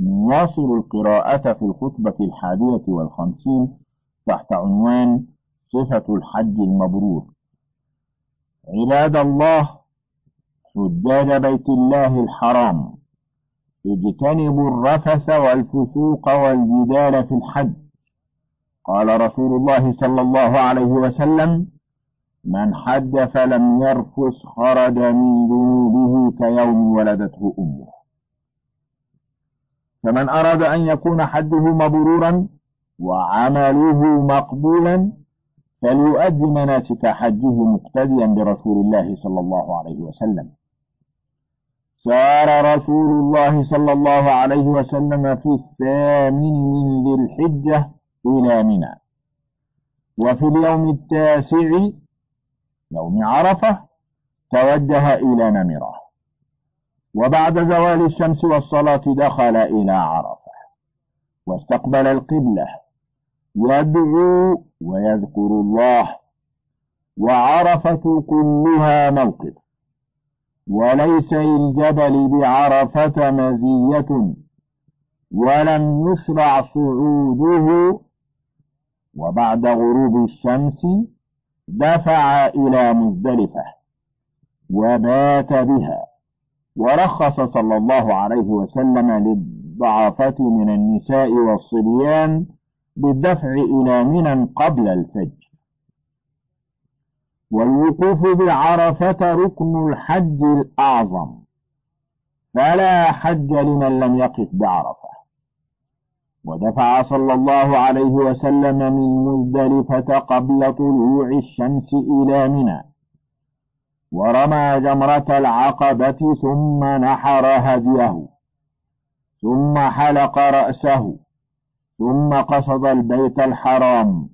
نواصل القراءة في الخطبة الحادية والخمسين تحت عنوان صفة الحج المبرور. عباد الله حجاج بيت الله الحرام اجتنبوا الرفث والفسوق والجدال في الحج. قال رسول الله صلى الله عليه وسلم من حج فلم يرفث خرج من ذنوبه كيوم ولدته أمه. فمن أراد أن يكون حجه مبرورا وعمله مقبولا فليؤدي مناسك حجه مقتديا برسول الله صلى الله عليه وسلم. سار رسول الله صلى الله عليه وسلم في الثامن من ذي الحجة إلى منى. وفي اليوم التاسع يوم عرفة توجه إلى نمرة. وبعد زوال الشمس والصلاة دخل إلى عرفة واستقبل القبلة يدعو ويذكر الله وعرفة كلها موقف وليس للجبل بعرفة مزية ولم يشرع صعوده وبعد غروب الشمس دفع إلى مزدلفة وبات بها ورخص صلى الله عليه وسلم للضعفة من النساء والصبيان بالدفع إلى منى قبل الفجر. والوقوف بعرفة ركن الحج الأعظم. فلا حج لمن لم يقف بعرفة. ودفع صلى الله عليه وسلم من مزدلفة قبل طلوع الشمس إلى منى. ورمى جمرة العقبة ثم نحر هديه ثم حلق رأسه ثم قصد البيت الحرام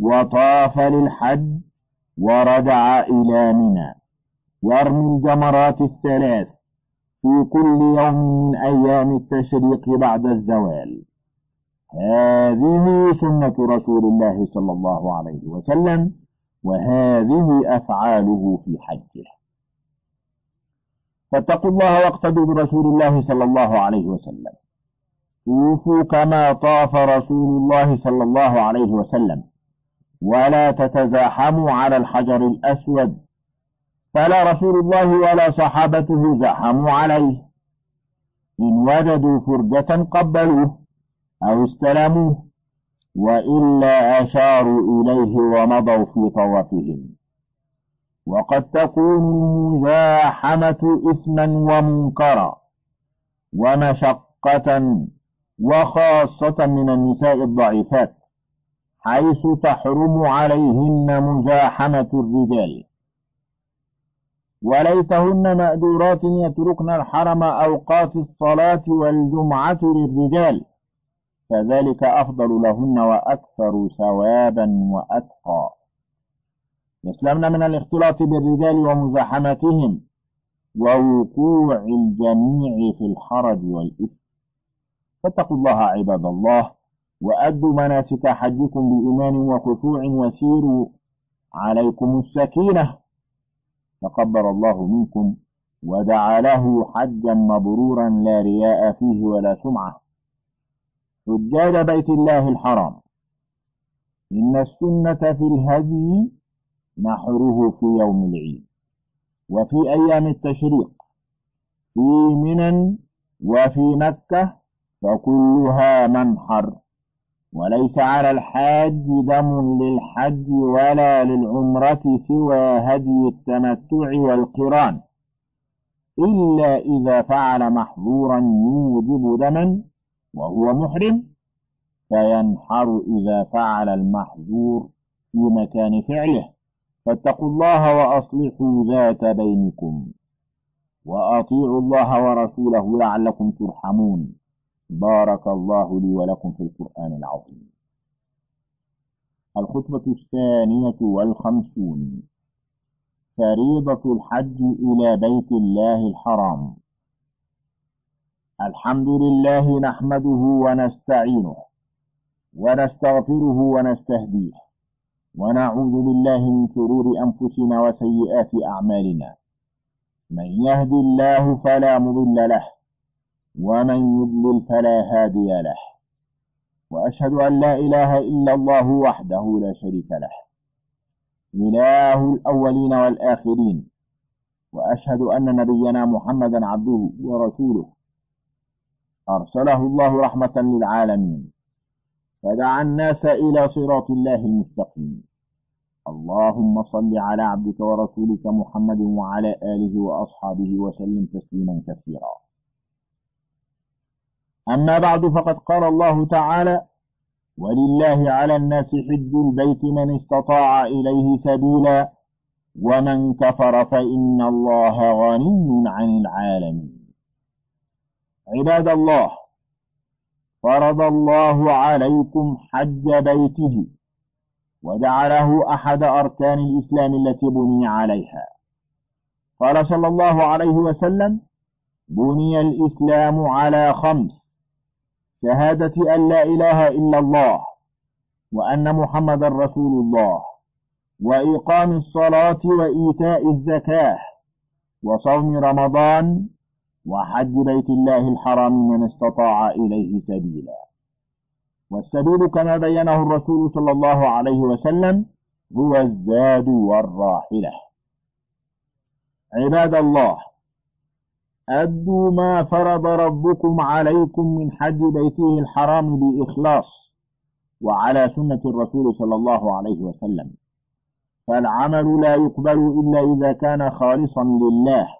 وطاف للحج ورجع إلى منى. يرمي الجمرات الثلاث في كل يوم من أيام التشريق بعد الزوال. هذه سنة رسول الله صلى الله عليه وسلم. وهذه أفعاله في حجه. فاتقوا الله واقتدوا برسول الله صلى الله عليه وسلم. طوفوا كما طاف رسول الله صلى الله عليه وسلم. ولا تتزاحموا على الحجر الأسود. فلا رسول الله ولا صحابته زحموا عليه. إن وجدوا فرجة قبلوه أو استلموه وإلا أشاروا إليه ومضوا في طوافهم وقد تكون المزاحمة إثما ومنكرا ومشقة وخاصة من النساء الضعيفات حيث تحرم عليهن مزاحمة الرجال. وليتهن مأدورات يتركن الحرم أوقات الصلاة والجمعة للرجال. فذلك أفضل لهن وأكثر ثوابا وأتقى. يسلمن من الاختلاط بالرجال ومزاحمتهم ووقوع الجميع في الحرج والإثم. فاتقوا الله عباد الله وأدوا مناسك حجكم بإيمان وخشوع وسيروا عليكم السكينة. تقبل الله منكم ودعا له حجا مبرورا لا رياء فيه ولا سمعة. حجاج بيت الله الحرام. إن السنة في الهدي نحره في يوم العيد وفي أيام التشريق في منى وفي مكة فكلها منحر وليس على الحاج دم للحج ولا للعمرة سوى هدي التمتع والقران إلا إذا فعل محظورا يوجب دما وهو محرم فينحر إذا فعل المحظور في مكان فعله. فاتقوا الله وأصلحوا ذات بينكم وأطيعوا الله ورسوله لعلكم ترحمون. بارك الله لي ولكم في القرآن العظيم. الخطبة الثانية والخمسون. فريضة الحج إلى بيت الله الحرام. الحمد لله نحمده ونستعينه ونستغفره ونستهديه ونعوذ بالله من شرور أنفسنا وسيئات أعمالنا. من يهد الله فلا مضل له ومن يضلل فلا هادي له. وأشهد أن لا إله إلا الله وحده لا شريك له. إله الأولين والآخرين. وأشهد أن نبينا محمدا عبده ورسوله. أرسله الله رحمة للعالمين. فدعا الناس إلى صراط الله المستقيم. اللهم صل على عبدك ورسولك محمد وعلى آله وأصحابه وسلم تسليما كثيرا. أما بعد فقد قال الله تعالى ولله على الناس حج البيت من استطاع إليه سبيلا ومن كفر فإن الله غني عن العالمين. عباد الله فرض الله عليكم حج بيته وجعله أحد أركان الإسلام التي بني عليها. قال صلى الله عليه وسلم بني الإسلام على خمس شهادة أن لا إله إلا الله وأن محمد رسول الله وإقام الصلاة وإيتاء الزكاة وصوم رمضان وحج بيت الله الحرام من استطاع إليه سبيلا. والسبيل كما بينه الرسول صلى الله عليه وسلم هو الزاد والراحلة. عباد الله أدوا ما فرض ربكم عليكم من حج بيته الحرام بإخلاص وعلى سنة الرسول صلى الله عليه وسلم. فالعمل لا يقبل إلا إذا كان خالصا لله.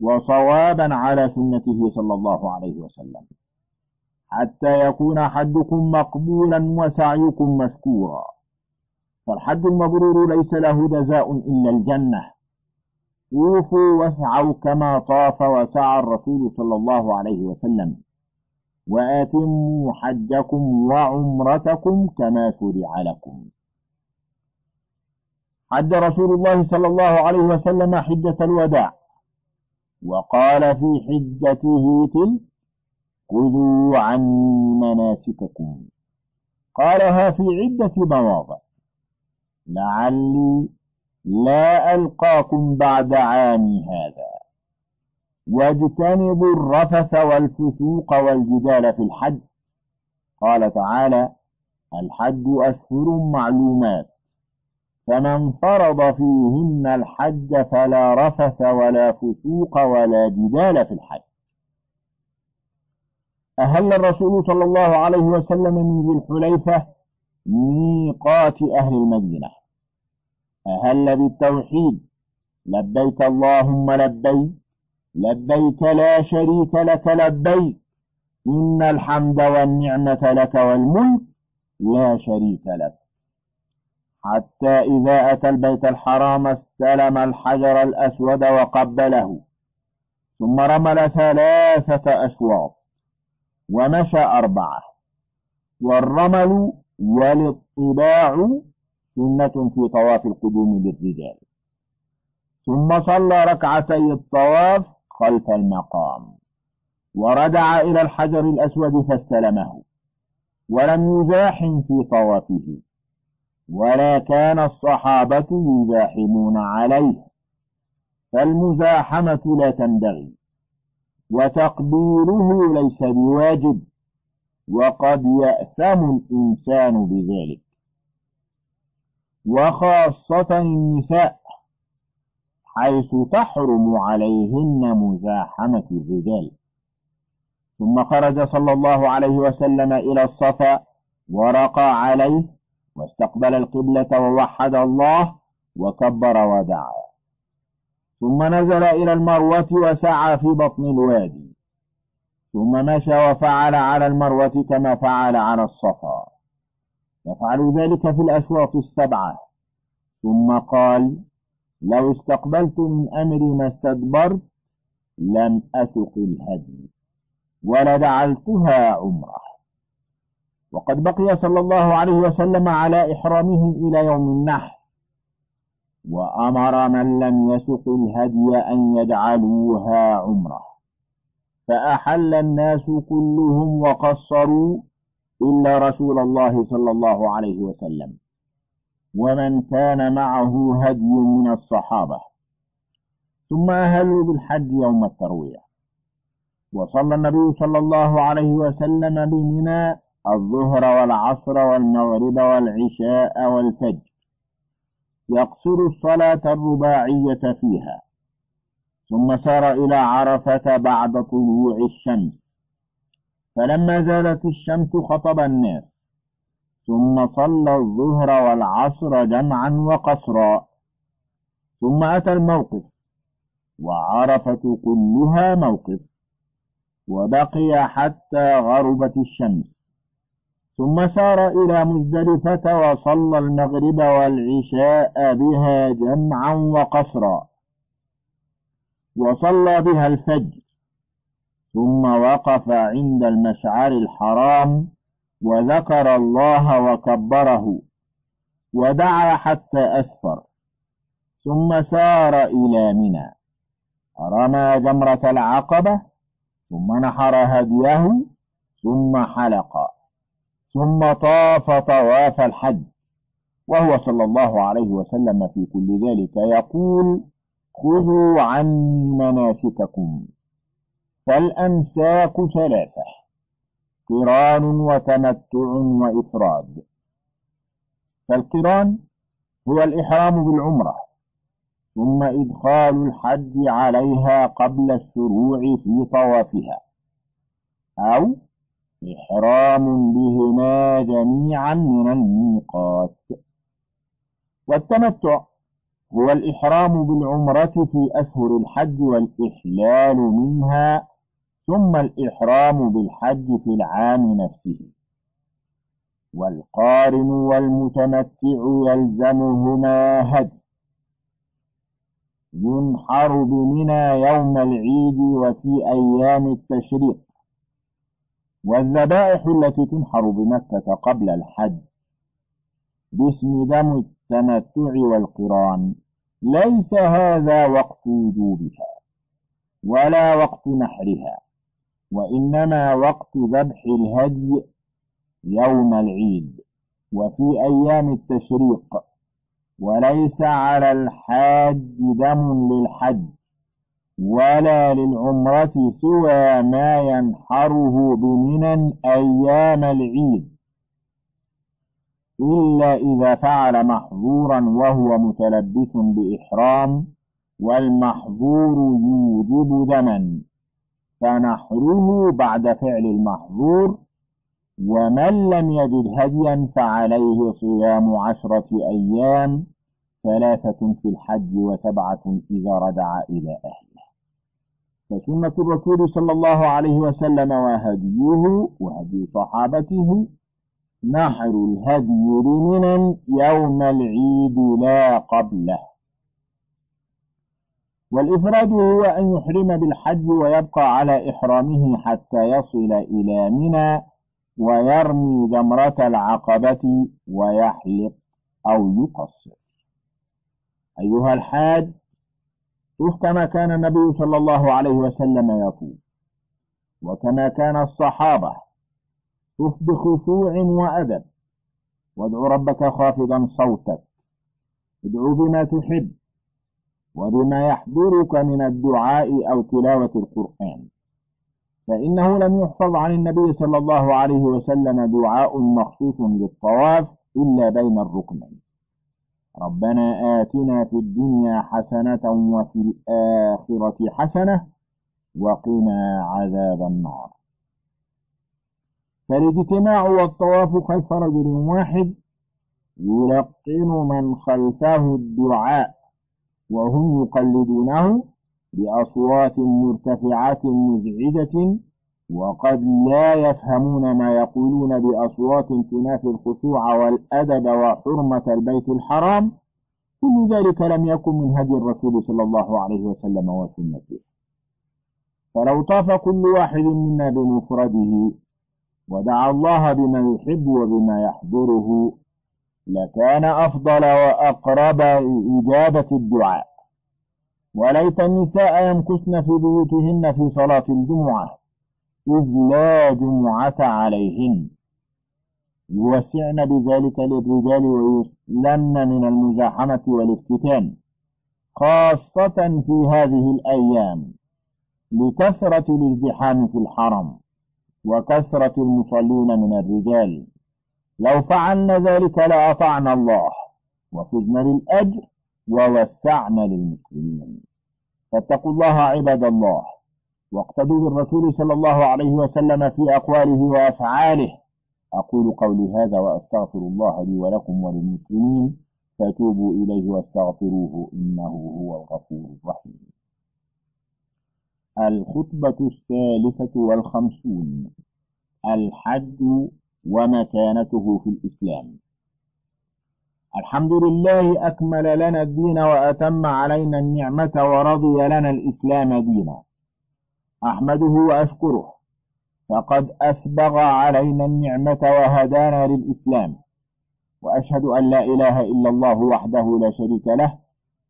وصوابا على سنته صلى الله عليه وسلم. حتى يكون حجكم مقبولا وسعيكم مشكورا. فالحج المبرور ليس له جزاء إلا الجنة. طوفوا واسعوا كما طاف وسعى الرسول صلى الله عليه وسلم. وآتموا حجكم وعمرتكم كما شرع لكم. حج رسول الله صلى الله عليه وسلم حجة الوداع. وقال في حجته تلك خذوا عني مناسككم. قالها في عدة مواضع. لعلي لا ألقاكم بعد عامي هذا. واجتنبوا الرفث والفسوق والجدال في الحج. قال تعالى الحج أشهر معلومات. فمن فرض فيهن الحج فلا رفث ولا فسوق ولا جدال في الحج. أهل الرسول صلى الله عليه وسلم من ذي الحليفة ميقات أهل المدينة. أهل بالتوحيد. لبيك اللهم لبيك. لبيك لا شريك لك لبيك. إن الحمد والنعمة لك والملك. لا شريك لك. حتى إذا أتى البيت الحرام استلم الحجر الأسود وقبله. ثم رمل ثلاثة أشواط ومشى أربعة. والرمل والاطباع سنة في طواف القدوم للرجال. ثم صلى ركعتي الطواف خلف المقام. وردع إلى الحجر الأسود فاستلمه. ولم يزاحم في طوافه. ولا كان الصحابة يزاحمون عليه فالمزاحمة لا تنبغي وتقبيله ليس بواجب وقد يأثم الإنسان بذلك. وخاصة النساء حيث تحرم عليهن مزاحمة الرجال. ثم خرج صلى الله عليه وسلم إلى الصفا ورقى عليه واستقبل القبلة ووحد الله وكبر ودعا. ثم نزل إلى المروة وسعى في بطن الوادي. ثم مشى وفعل على المروة كما فعل على الصفا. يفعل ذلك في الأشواط السبعة. ثم قال لو استقبلت من أمري ما استدبرت لم أسق الهدي ولجعلتها عمرة. وقد بقي صلى الله عليه وسلم على إحرامه إلى يوم النحر. وأمر من لم يسق الهدي أن يجعلوها عمرة. فأحل الناس كلهم وقصروا إلا رسول الله صلى الله عليه وسلم. ومن كان معه هدي من الصحابة. ثم أهلوا بالحج يوم التروية. وصلى النبي صلى الله عليه وسلم بمنى الظهر والعصر والمغرب والعشاء والفجر. يقصر الصلاة الرباعية فيها. ثم سار إلى عرفة بعد طلوع الشمس. فلما زالت الشمس خطب الناس. ثم صلى الظهر والعصر جمعا وقصرا. ثم أتى الموقف. وعرفة كلها موقف. وبقي حتى غربت الشمس. ثم سار إلى مزدلفة وصلى المغرب والعشاء بها جمعا وقصرا. وصلى بها الفجر. ثم وقف عند المشعر الحرام وذكر الله وكبره ودعا حتى أسفر. ثم سار إلى منى. رمى جمرة العقبة ثم نحر هديه ثم حلق. ثم طاف طواف الحج. وهو صلى الله عليه وسلم في كل ذلك يقول خذوا عني مناسككم. فالأنساك ثلاثة قران وتمتع وإفراد. فالقران هو الإحرام بالعمرة ثم إدخال الحج عليها قبل الشروع في طوافها أو إحرام بهما جميعا من الميقات. والتمتع هو الإحرام بالعمرة في أشهر الحج والإحلال منها ثم الإحرام بالحج في العام نفسه. والقارن والمتمتع يلزمهما هدي. ينحر بمنى يوم العيد وفي أيام التشريق. والذبائح التي تنحر بمكة قبل الحج باسم دم التمتع والقران ليس هذا وقت وجوبها ولا وقت نحرها وإنما وقت ذبح الهدي يوم العيد وفي أيام التشريق وليس على الحاج دم للحج. ولا للعمرة سوى ما ينحره بمنى أيام العيد. إلا إذا فعل محظورا وهو متلبس بإحرام والمحظور يوجب دما. فنحره بعد فعل المحظور ومن لم يجد هديا فعليه صيام عشرة أيام ثلاثة في الحج وسبعة إذا رجع إلى أهله. فسنة الرسول صلى الله عليه وسلم وهديه وهدي صحابته نحر الهدي بمنى يوم العيد لا قبله. والإفراد هو أن يحرم بالحج ويبقى على إحرامه حتى يصل إلى منى ويرمي جمرة العقبة ويحلق أو يقصر. أيها الحاج طف كما كان النبي صلى الله عليه وسلم يطوف وكما كان الصحابة طف بخشوع وأدب وادعو ربك خافضا صوتك ادعو بما تحب وبما يحضرك من الدعاء أو تلاوة القرآن فإنه لم يحفظ عن النبي صلى الله عليه وسلم دعاء مخصوص للطواف إلا بين الركنين. ربنا آتنا في الدنيا حسنة وفي الآخرة حسنة وقنا عذاب النار. فالاجتماع والطواف خلف رجل واحد يلقن من خلفه الدعاء وهم يقلدونه بأصوات مرتفعة مزعجة وقد لا يفهمون ما يقولون بأصوات تنافي الخشوع والأدب وحرمة البيت الحرام. كل ذلك لم يكن من هدي الرسول صلى الله عليه وسلم وسنته. فلو طاف كل واحد منا بمفرده ودعا الله بما يحب وبما يحضره لكان أفضل وأقرب إجابة الدعاء. وليت النساء يمكثن في بيوتهن في صلاة الجمعة. إذ لا جمعة عليهن. يوسعن بذلك للرجال ويسلمن من المزاحمة والافتتان خاصة في هذه الأيام لكثرة الازدحام في الحرم وكثرة المصلين من الرجال. لو فعلنا ذلك لأطعنا الله وفزنا للأجر ووسعنا للمسلمين. فاتقوا الله عباد الله. واقتدوا بالرسول صلى الله عليه وسلم في أقواله وأفعاله. أقول قولي هذا وأستغفر الله لي ولكم وللمسلمين. فتوبوا إليه واستغفروه إنه هو الغفور الرحيم. الخطبة الثالثة والخمسون. الحج ومكانته في الإسلام. الحمد لله أكمل لنا الدين وأتم علينا النعمة ورضي لنا الإسلام دينا. أحمده وأشكره. فقد أسبغ علينا النعمة وهدانا للإسلام. وأشهد أن لا إله إلا الله وحده لا شريك له.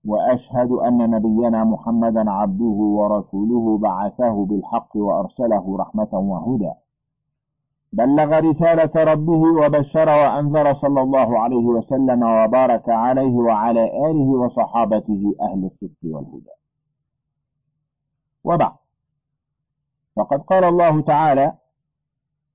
وأشهد أن نبينا محمدا عبده ورسوله بعثه بالحق وأرسله رحمة وهدى. بلغ رسالة ربه وبشر وأنذر صلى الله عليه وسلم وبارك عليه وعلى آله وصحابته أهل الصدق والهدى. وبعد. فقد قال الله تعالى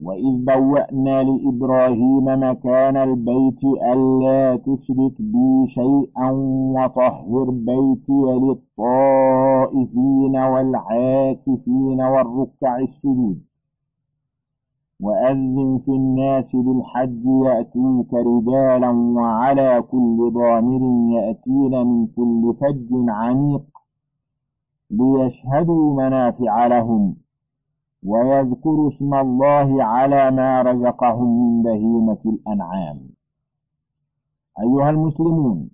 وإذ بوأنا لإبراهيم مكان البيت ألا تشرك بي شيئا وطهر بيتي للطائفين والعاكفين والركع السجود وأذن في الناس بالحج يأتوك رجالا وعلى كل ضامر يأتين من كل فج عميق ليشهدوا منافع لهم ويذكر اسم الله على ما رزقهم من بهيمة الأنعام. أيها المسلمون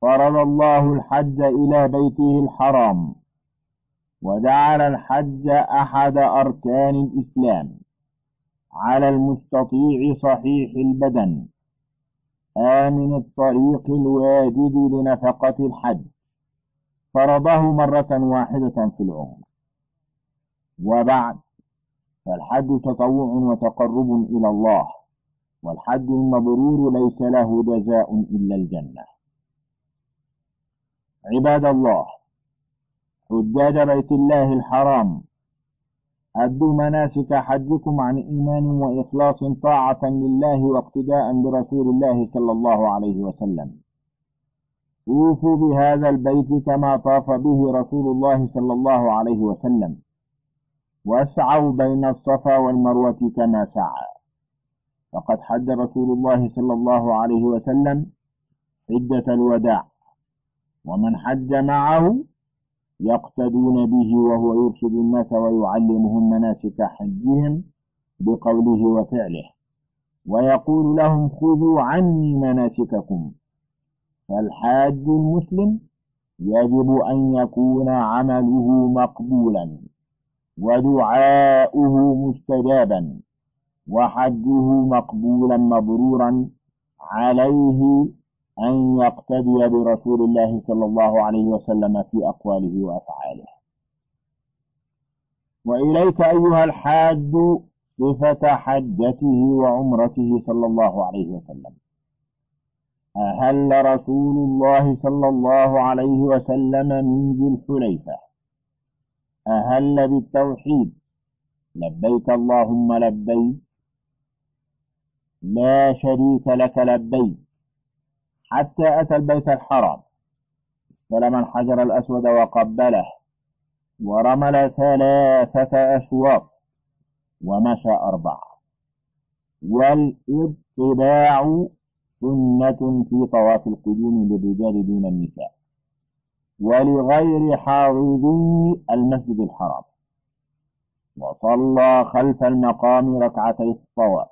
فرض الله الحج إلى بيته الحرام وجعل الحج أحد أركان الإسلام على المستطيع صحيح البدن آمن الطريق الواجد لنفقة الحج. فرضه مرة واحدة في العمر. وبعد فالحج تطوع وتقرب إلى الله والحج المبرور ليس له جزاء إلا الجنة. عباد الله حجاج بيت الله الحرام أدوا مناسك حجكم عن إيمان وإخلاص طاعة لله واقتداء برسول الله صلى الله عليه وسلم. طوفوا بهذا البيت كما طاف به رسول الله صلى الله عليه وسلم. واسعوا بين الصفا والمروة كما سعى. فقد حج رسول الله صلى الله عليه وسلم حجة الوداع ومن حج معه يقتدون به وهو يرشد الناس ويعلمهم مناسك حجهم بقوله وفعله ويقول لهم خذوا عني مناسككم. فالحاج المسلم يجب أن يكون عمله مقبولا. ودعاؤه مستجابا وحجه مقبولا مبرورا عليه أن يقتدي برسول الله صلى الله عليه وسلم في أقواله وأفعاله. وإليك أيها الحاج صفة حجته وعمرته صلى الله عليه وسلم. أهل رسول الله صلى الله عليه وسلم من ذي الحليفة. أهل بالتوحيد. لبيك اللهم لبيك. لا شريك لك لبيك. حتى أتى البيت الحرام. استلم الحجر الأسود وقبله. ورمل ثلاثة أشواط. ومشى أربعة. والاطباع سنة في طواف القدوم للرجال دون النساء. ولغير حاضري المسجد الحرام. وصلى خلف المقام ركعتي الطواف.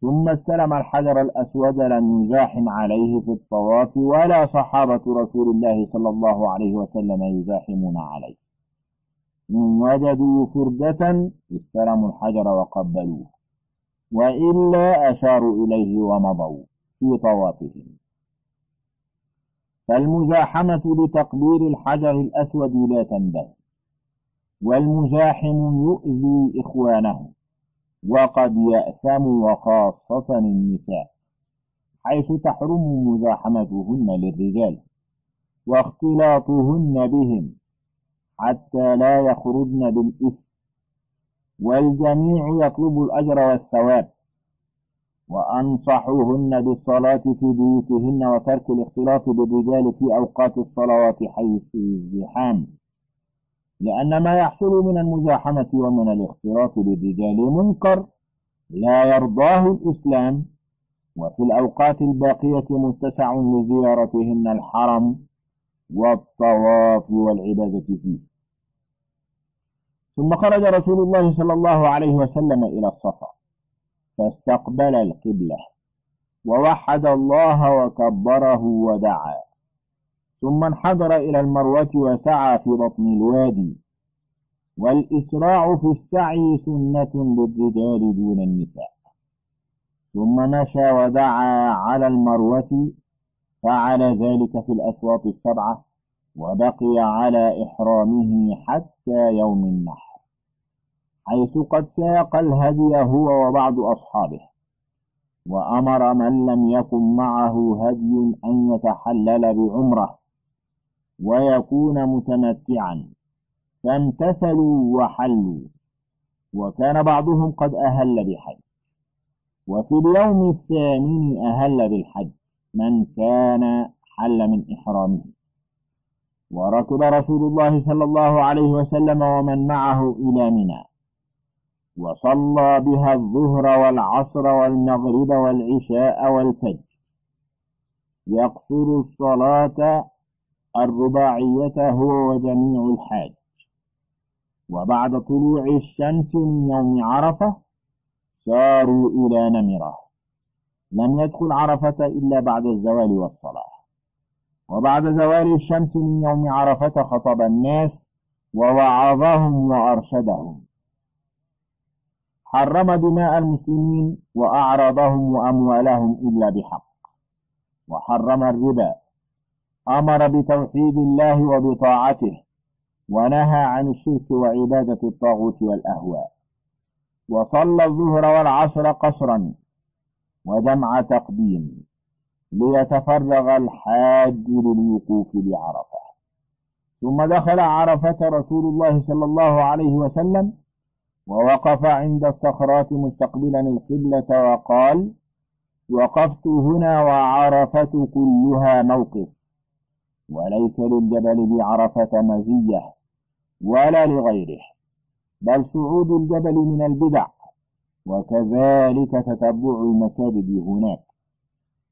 ثم استلم الحجر الأسود لم يزاحم عليه في الطواف ولا صحابة رسول الله صلى الله عليه وسلم يزاحمون عليه. إن وجدوا فردة استلموا الحجر وقبلوه. وإلا أشاروا إليه ومضوا في طوافهم. فالمزاحمة لتقبيل الحجر الأسود لا تنبغي والمزاحم يؤذي إخوانه وقد يأثم وخاصة النساء حيث تحرم مزاحمتهن للرجال واختلاطهن بهم حتى لا يخرجن بالإثم والجميع يطلب الأجر والثواب وأنصحوهن بالصلاة في بيوتهن وترك الاختلاط بالرجال في أوقات الصلوات حيث الزحام. لأن ما يحصل من المزاحمة ومن الاختلاط بالرجال منكر لا يرضاه الإسلام. وفي الأوقات الباقية متسع لزيارتهن الحرم والطواف والعبادة فيه. ثم خرج رسول الله صلى الله عليه وسلم إلى الصفا. فاستقبل القبلة. ووحد الله وكبره ودعا. ثم انحدر إلى المروة وسعى في بطن الوادي. والإسراع في السعي سنة للرجال دون النساء. ثم مشى ودعا على المروة فعل ذلك في الأشواط السبعة وبقي على إحرامه حتى يوم النحر. حيث قد ساق الهدي هو وبعض أصحابه. وأمر من لم يكن معه هدي أن يتحلل بعمرة ويكون متمتعا. فامتثلوا وحلوا. وكان بعضهم قد أهل بحج وفي اليوم الثامن أهل بالحج من كان حل من إحرامه. وركب رسول الله صلى الله عليه وسلم ومن معه إلى منى. وصلى بها الظهر والعصر والمغرب والعشاء والفجر. يقصر الصلاة الرباعية هو وجميع الحاج. وبعد طلوع الشمس من يوم عرفة ساروا إلى نمرة. لم يدخل عرفة إلا بعد الزوال والصلاة. وبعد زوال الشمس من يوم عرفة خطب الناس ووعظهم وأرشدهم. حرم دماء المسلمين وأعراضهم وأموالهم إلا بحق. وحرم الربا. أمر بتوحيد الله وبطاعته ونهى عن الشرك وعبادة الطاغوت والأهواء. وصلى الظهر والعصر قصرا وجمع تقديم ليتفرغ الحاج للوقوف بعرفة ثم دخل عرفة رسول الله صلى الله عليه وسلم ووقف عند الصخرات مستقبلا القبلة وقال وقفت هنا وعرفة كلها موقف وليس للجبل بعرفة مزية ولا لغيره بل صعود الجبل من البدع وكذلك تتبع المساجد هناك.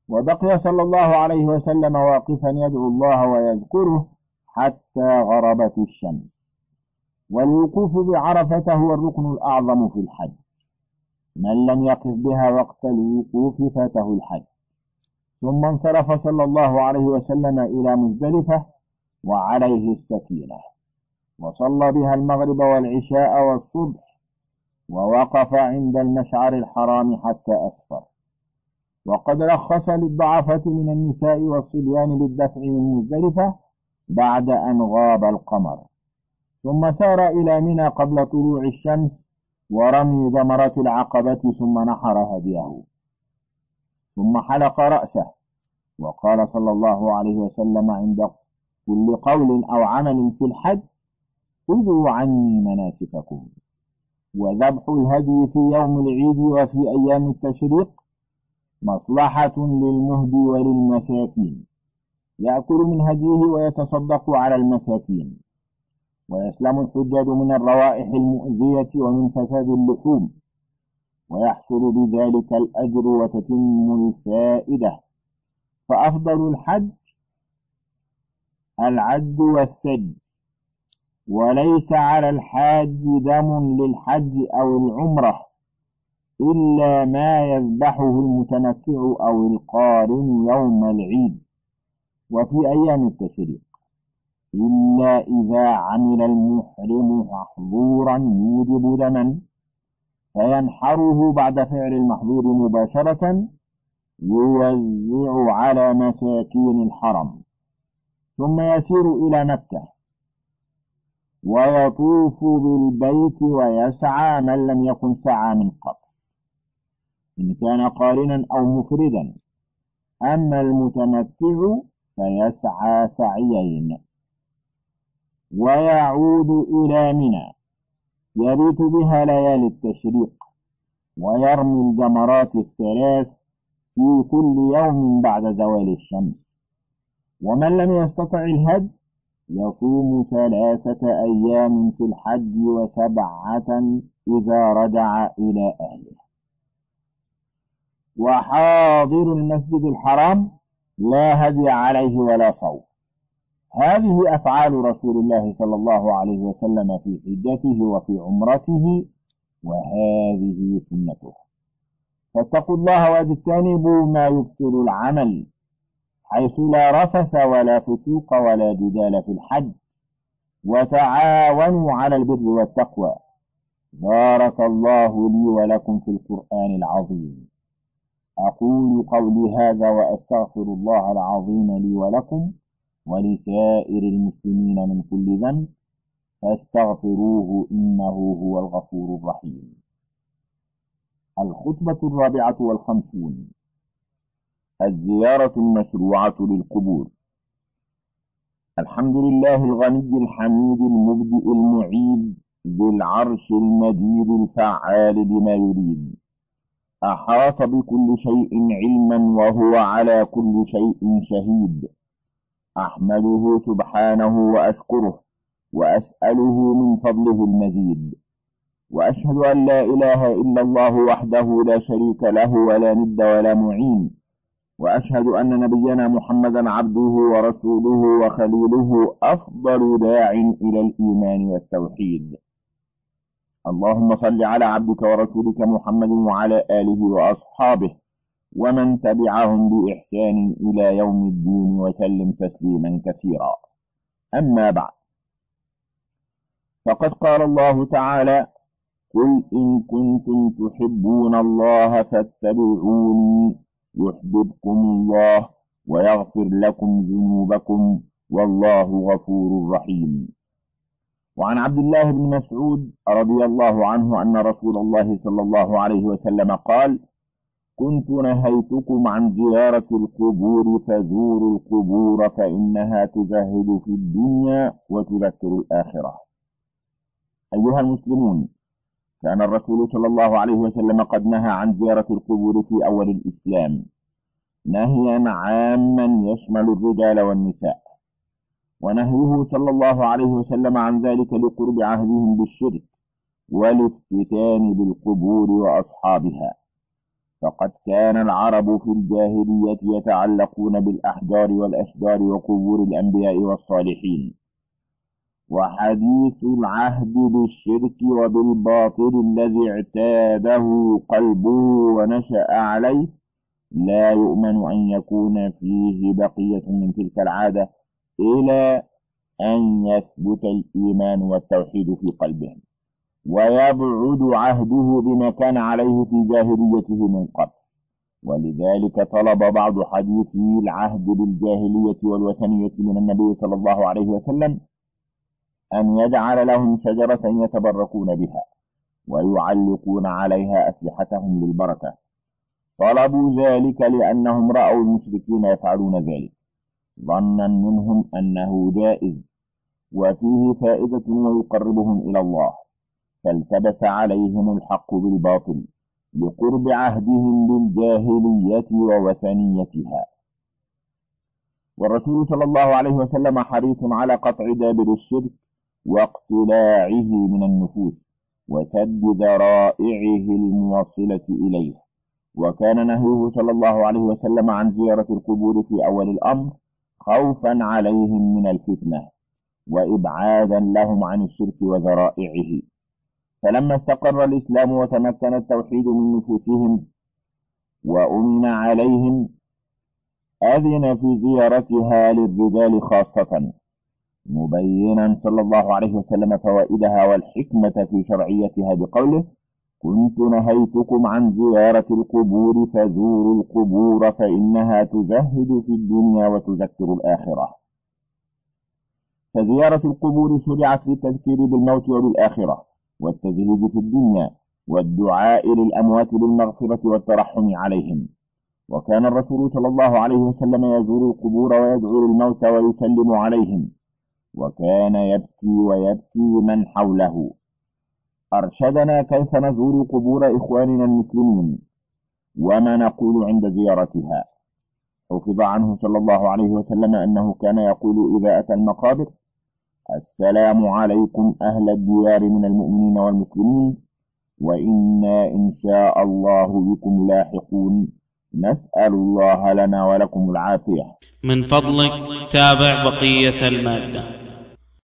وبقي صلى الله عليه وسلم واقفا يدعو الله ويذكره حتى غربت الشمس. والوقوف بعرفة هو الركن الأعظم في الحج. من لم يقف بها وقت الوقوف فاته الحج. ثم انصرف صلى الله عليه وسلم إلى مزدلفة وعليه السكينة. وصلى بها المغرب والعشاء والصبح ووقف عند المشعر الحرام حتى أسفر. وقد رخص للضعفة من النساء والصبيان بالدفع من مزدلفة بعد أن غاب القمر. ثم سار إلى منى قبل طلوع الشمس ورمي جمرة العقبة ثم نحر هديه. ثم حلق رأسه وقال صلى الله عليه وسلم عند كل قول أو عمل في الحج خذوا عني مناسككم. وذبح الهدي في يوم العيد وفي أيام التشريق مصلحة للمهدي وللمساكين. يأكل من هديه ويتصدق على المساكين. ويسلم الحجاج من الروائح المؤذية ومن فساد اللحوم ويحصل بذلك الأجر وتتم الفائدة. فأفضل الحج العد والسد وليس على الحاج دم للحج أو العمرة إلا ما يذبحه المتمتع أو القارن يوم العيد. وفي أيام التشريق. إلا إذا عمل المحرم محظورا يوجب دما فينحره بعد فعل المحظور مباشرة يوزع على مساكين الحرم ثم يسير إلى مكة ويطوف بالبيت ويسعى من لم يكن سعى من قبل إن كان قارنا أو مفردا أما المتمتع فيسعى سعيين ويعود إلى منى. يبيت بها ليالي التشريق ويرمي الجمرات الثلاث في كل يوم بعد زوال الشمس. ومن لم يستطع الهد يصوم ثلاثة أيام في الحج وسبعة إذا رجع إلى أهله. وحاضر المسجد الحرام لا هدي عليه ولا صوم. هذه أفعال رسول الله صلى الله عليه وسلم في حجته وفي عمرته وهذه سنته. فاتقوا الله واجتنبوا ما يبطل العمل حيث لا رفث ولا فسوق ولا جدال في الحج. وتعاونوا على البر والتقوى. بارك الله لي ولكم في القرآن العظيم. أقول قولي هذا وأستغفر الله العظيم لي ولكم. ولسائر المسلمين من كل ذنب فاستغفروه إنه هو الغفور الرحيم. الخطبة الرابعة والخمسون. الزيارة المشروعة للقبور. الحمد لله الغني الحميد المبدئ المعيد ذي العرش المجيد الفعال لما يريد. أحاط بكل شيء علما وهو على كل شيء شهيد. أحمده سبحانه وأشكره وأسأله من فضله المزيد. وأشهد أن لا إله إلا الله وحده لا شريك له ولا ند ولا معين. وأشهد أن نبينا محمدا عبده ورسوله وخليله أفضل داع إلى الإيمان والتوحيد. اللهم صل على عبدك ورسولك محمد وعلى آله وأصحابه. ومن تبعهم بإحسان إلى يوم الدين وسلم تسليما كثيرا. أما بعد. فقد قال الله تعالى قل إن كنتم تحبون الله فاتبعوني يحببكم الله ويغفر لكم ذنوبكم والله غفور رحيم. وعن عبد الله بن مسعود رضي الله عنه أن رسول الله صلى الله عليه وسلم قال كنت نهيتكم عن زيارة القبور فزوروا القبور فإنها تزهد في الدنيا وتذكر الآخرة. أيها المسلمون كان الرسول صلى الله عليه وسلم قد نهى عن زيارة القبور في أول الإسلام. نهيا عاما يشمل الرجال والنساء. ونهيه صلى الله عليه وسلم عن ذلك لقرب عهدهم بالشرك والافتتان بالقبور وأصحابها. فقد كان العرب في الجاهلية يتعلقون بالأحجار والأشجار وقبور الأنبياء والصالحين. وحديث العهد بالشرك وبالباطل الذي اعتاده قلبه ونشأ عليه لا يؤمن أن يكون فيه بقية من تلك العادة إلى أن يثبت الإيمان والتوحيد في قلبهم. ويبعد عهده بما كان عليه في جاهليته من قبل. ولذلك طلب بعض حديثي العهد بالجاهلية والوثنية من النبي صلى الله عليه وسلم أن يجعل لهم شجرة يتبركون بها ويعلقون عليها أسلحتهم للبركة. طلبوا ذلك لأنهم رأوا المشركين يفعلون ذلك. ظنا منهم أنه جائز وفيه فائدة ويقربهم إلى الله. فالتبس عليهم الحق بالباطل لقرب عهدهم بالجاهلية ووثنيتها. والرسول صلى الله عليه وسلم حريص على قطع دابر الشرك واقتلاعه من النفوس وسد ذرائعه الموصلة إليه. وكان نهيه صلى الله عليه وسلم عن زيارة القبور في أول الأمر خوفا عليهم من الفتنة وإبعادا لهم عن الشرك وذرائعه. فلما استقر الإسلام وتمكن التوحيد من نفوسهم وأمن عليهم أذن في زيارتها للرجال خاصة مبينا صلى الله عليه وسلم فوائدها والحكمة في شرعيتها بقوله كنت نهيتكم عن زيارة القبور فزوروا القبور فإنها تزهد في الدنيا وتذكر الآخرة. فزيارة القبور شرعت للتذكير بالموت وبالآخرة. والتزهيد في الدنيا والدعاء للأموات بالمغفرة والترحم عليهم. وكان الرسول صلى الله عليه وسلم يزور القبور ويدعو للموتى ويسلم عليهم. وكان يبكي ويبكي من حوله. أرشدنا كيف نزور قبور إخواننا المسلمين. وما نقول عند زيارتها. حفظ عنه صلى الله عليه وسلم أنه كان يقول إذا أتى المقابر السلام عليكم أهل الديار من المؤمنين والمسلمين وإنا إن شاء الله بكم لاحقون. نسأل الله لنا ولكم العافية. من فضلك تابع بقية المادة.